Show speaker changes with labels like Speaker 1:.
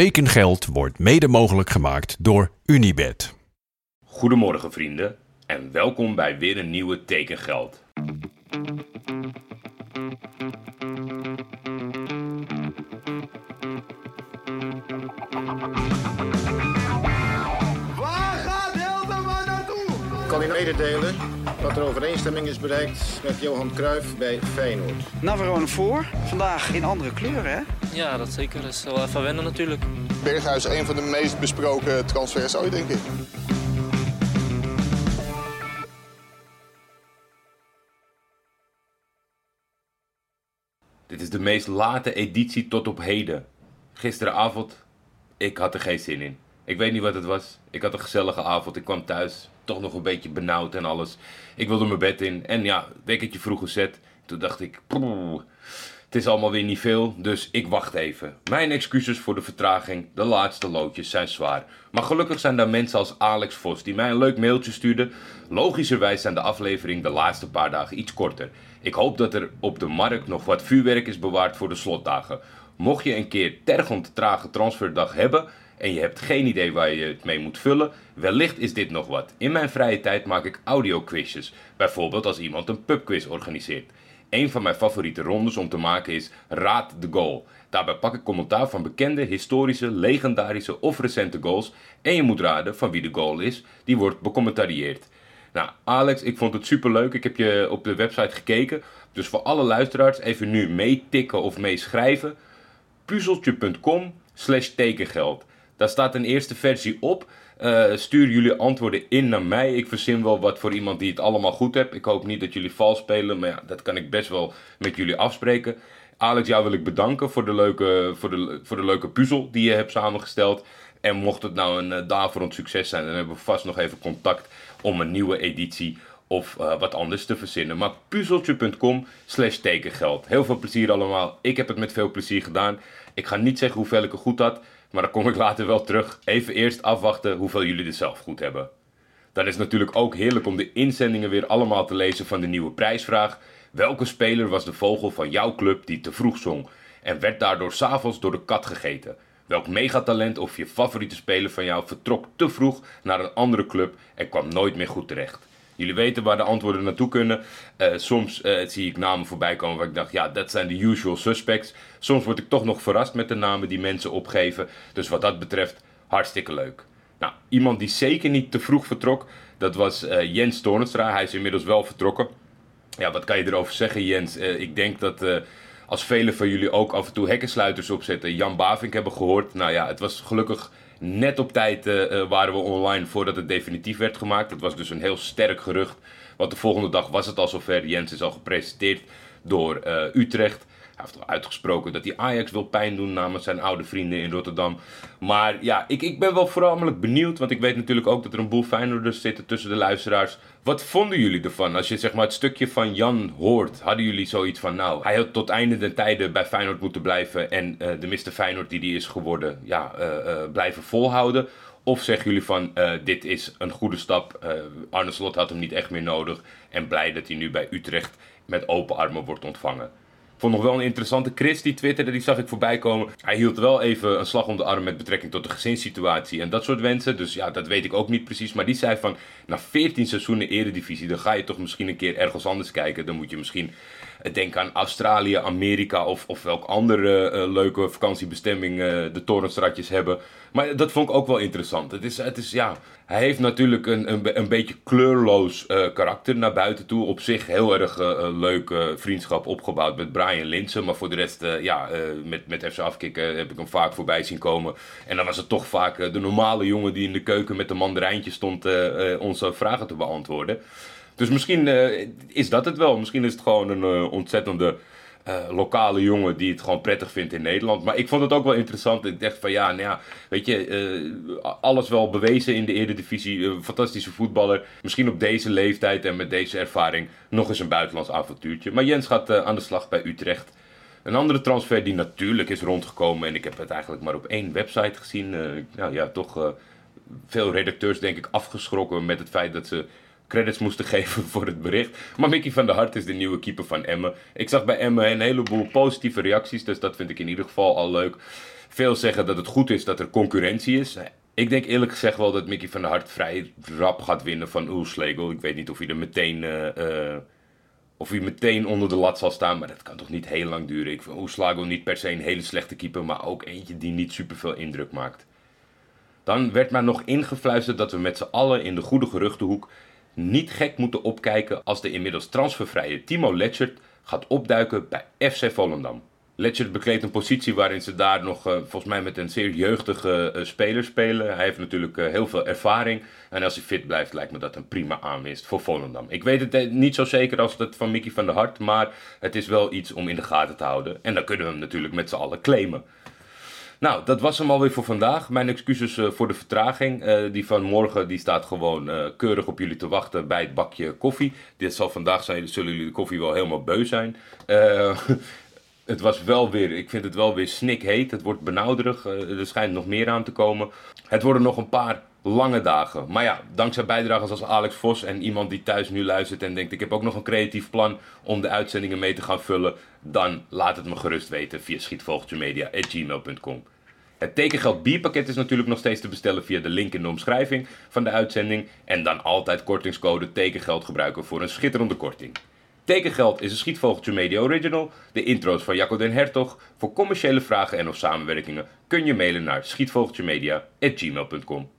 Speaker 1: Tekengeld wordt mede mogelijk gemaakt door Unibed.
Speaker 2: Goedemorgen vrienden en welkom bij weer een nieuwe Tekengeld.
Speaker 3: Waar gaat Hilterman naartoe?
Speaker 4: Ik kan u mededelen dat er overeenstemming is bereikt met Johan Cruijff bij Feyenoord.
Speaker 5: Navarone voor. Vandaag in andere kleuren, hè?
Speaker 6: Ja, dat zeker. Dat is wel even wennen natuurlijk.
Speaker 7: Berghuis een van de meest besproken transfers ooit, denk ik.
Speaker 2: Dit is de meest late editie tot op heden. Gisteravond, ik had er geen zin in. Ik weet niet wat het was. Ik had een gezellige avond. Ik kwam thuis, toch nog een beetje benauwd en alles. Ik wilde mijn bed in en ja, wekkertje vroeg gezet. Toen dacht ik, "Poeh, het is allemaal weer niet veel, dus ik wacht even. Mijn excuses voor de vertraging, de laatste loodjes zijn zwaar. Maar gelukkig zijn daar mensen als Alex Vos die mij een leuk mailtje stuurde. Logischerwijs zijn de aflevering de laatste paar dagen iets korter. Ik hoop dat er op de markt nog wat vuurwerk is bewaard voor de slotdagen. Mocht je een keer tergend trage transferdag hebben en je hebt geen idee waar je het mee moet vullen, wellicht is dit nog wat. In mijn vrije tijd maak ik audioquizjes, bijvoorbeeld als iemand een pubquiz organiseert. Een van mijn favoriete rondes om te maken is Raad de Goal. Daarbij pak ik commentaar van bekende, historische, legendarische of recente goals en je moet raden van wie de goal is, die wordt becommentarieerd. Nou, Alex, ik vond het superleuk. Ik heb je op de website gekeken. Dus voor alle luisteraars even nu meetikken of meeschrijven. puzzeltje.com slash tekengeld. Daar staat een eerste versie op. Eh, stuur jullie antwoorden in naar mij. Ik verzin wel wat voor iemand die het allemaal goed hebt. Ik hoop niet dat jullie vals spelen, maar ja, dat kan ik best wel met jullie afspreken. Alex, jou wil ik bedanken voor de leuke, voor de, voor de leuke puzzel die je hebt samengesteld. En mocht het nou een uh, daverend succes zijn, dan hebben we vast nog even contact om een nieuwe editie of eh, wat anders te verzinnen. Maar puzzeltje.com slash tekengeld. Heel veel plezier allemaal. Ik heb het met veel plezier gedaan. Ik ga niet zeggen hoeveel ik er goed had, maar daar kom ik later wel terug. Even eerst afwachten hoeveel jullie er zelf goed hebben. Dan is het natuurlijk ook heerlijk om de inzendingen weer allemaal te lezen van de nieuwe prijsvraag. Welke speler was de vogel van jouw club die te vroeg zong en werd daardoor s'avonds door de kat gegeten? Welk megatalent of je favoriete speler van jou vertrok te vroeg naar een andere club en kwam nooit meer goed terecht? Jullie weten waar de antwoorden naartoe kunnen. Uh, soms uh, zie ik namen voorbij komen waar ik dacht, ja, dat zijn de usual suspects. Soms word ik toch nog verrast met de namen die mensen opgeven. Dus wat dat betreft, hartstikke leuk. Nou, iemand die zeker niet te vroeg vertrok, dat was uh, Jens Toornstra. Hij is inmiddels wel vertrokken. Ja, wat kan je erover zeggen, Jens? ik denk dat als velen van jullie ook af en toe hekkensluiters opzetten, Jan Bavink hebben gehoord. Nou ja, het was gelukkig net op tijd uh, waren we online voordat het definitief werd gemaakt. Dat was dus een heel sterk gerucht. Want de volgende dag was het al zover. Jens is al gepresenteerd door uh, Utrecht. Hij heeft al uitgesproken dat hij Ajax wil pijn doen namens zijn oude vrienden in Rotterdam. Maar ja, ik, ik ben wel voornamelijk benieuwd. Want ik weet natuurlijk ook dat er een boel Feyenoorders zitten tussen de luisteraars. Wat vonden jullie ervan? Als je zeg maar het stukje van Jan hoort, hadden jullie zoiets van... Nou, hij had tot einde den tijden bij Feyenoord moeten blijven. En uh, de Mr. Feyenoord die die is geworden, ja, uh, uh, blijven volhouden. Of zeggen jullie van, dit is een goede stap. Arne Slot had hem niet echt meer nodig. En blij dat hij nu bij Utrecht met open armen wordt ontvangen. Vond nog wel een interessante Chris die twitterde, die zag ik voorbij komen. Hij hield wel even een slag om de arm met betrekking tot de gezinssituatie en dat soort wensen. Dus ja, dat weet ik ook niet precies. Maar die zei van, na 14 seizoenen eredivisie, dan ga je toch misschien een keer ergens anders kijken. Dan moet je misschien denken aan Australië, Amerika of, of welk andere uh, leuke vakantiebestemming uh, de torenstratjes hebben. Maar dat vond ik ook wel interessant. Het is, het is ja, hij heeft natuurlijk een, een, een beetje kleurloos uh, karakter naar buiten toe. Op zich heel erg leuke vriendschap opgebouwd met Brian Linsen. Maar voor de rest, ja, met, met FC Afkikken heb ik hem vaak voorbij zien komen. En dan was het toch vaak de normale jongen die in de keuken met de mandarijntje stond onze vragen te beantwoorden. Dus misschien is dat het wel. Misschien is het gewoon een ontzettende uh, lokale jongen die het gewoon prettig vindt in Nederland. Maar ik vond het ook wel interessant. Ik dacht van ja, nou ja weet je, alles wel bewezen in de Eredivisie. fantastische voetballer. Misschien op deze leeftijd en met deze ervaring nog eens een buitenlands avontuurtje. Maar Jens gaat aan de slag bij Utrecht. Een andere transfer die natuurlijk is rondgekomen. En ik heb het eigenlijk maar op één website gezien. nou ja, toch veel redacteurs denk ik afgeschrokken met het feit dat ze credits moesten geven voor het bericht. Maar Mickey van der Hart is de nieuwe keeper van Emmen. Ik zag bij Emmen een heleboel positieve reacties, dus dat vind ik in ieder geval al leuk. Veel zeggen dat het goed is dat er concurrentie is. Ik denk eerlijk gezegd wel dat Mickey van der Hart vrij rap gaat winnen van Oelslegel. Ik weet niet of hij er meteen, uh, uh, of hij meteen onder de lat zal staan, maar dat kan toch niet heel lang duren. Ik vind Oelslegel niet per se een hele slechte keeper, maar ook eentje die niet superveel indruk maakt. Dan werd maar nog ingefluisterd dat we met z'n allen in de goede geruchtenhoek niet gek moeten opkijken als de inmiddels transfervrije Timo Letchert gaat opduiken bij FC Volendam. Letchert bekleedt een positie waarin ze daar nog, uh, volgens mij met een zeer jeugdige uh, speler spelen. Hij heeft natuurlijk uh, heel veel ervaring. En als hij fit blijft, lijkt me dat een prima aanwinst voor Volendam. Ik weet het niet zo zeker als het van Mickey van der Hart, maar het is wel iets om in de gaten te houden. En dan kunnen we hem natuurlijk met z'n allen claimen. Nou, dat was hem alweer voor vandaag. Mijn excuses uh, voor de vertraging. Uh, die van morgen die staat gewoon uh, keurig op jullie te wachten bij het bakje koffie. Dit zal vandaag zijn, zullen jullie de koffie wel helemaal beu zijn. het was wel weer, ik vind het wel weer snikheet. Het wordt benauwderig. er schijnt nog meer aan te komen. Het worden nog een paar lange dagen. Maar ja, dankzij bijdragers als Alex Vos en iemand die thuis nu luistert en denkt: ik heb ook nog een creatief plan om de uitzendingen mee te gaan vullen, dan laat het me gerust weten via schietvogeltjemedia.gmail.com. Het tekengeld bierpakket is natuurlijk nog steeds te bestellen via de link in de omschrijving van de uitzending. En dan altijd kortingscode tekengeld gebruiken voor een schitterende korting. Tekengeld is een Schietvogeltje Media Original. De intro's van Jacco den Hertog. Voor commerciële vragen en of samenwerkingen kun je mailen naar schietvogeltjemedia.gmail.com.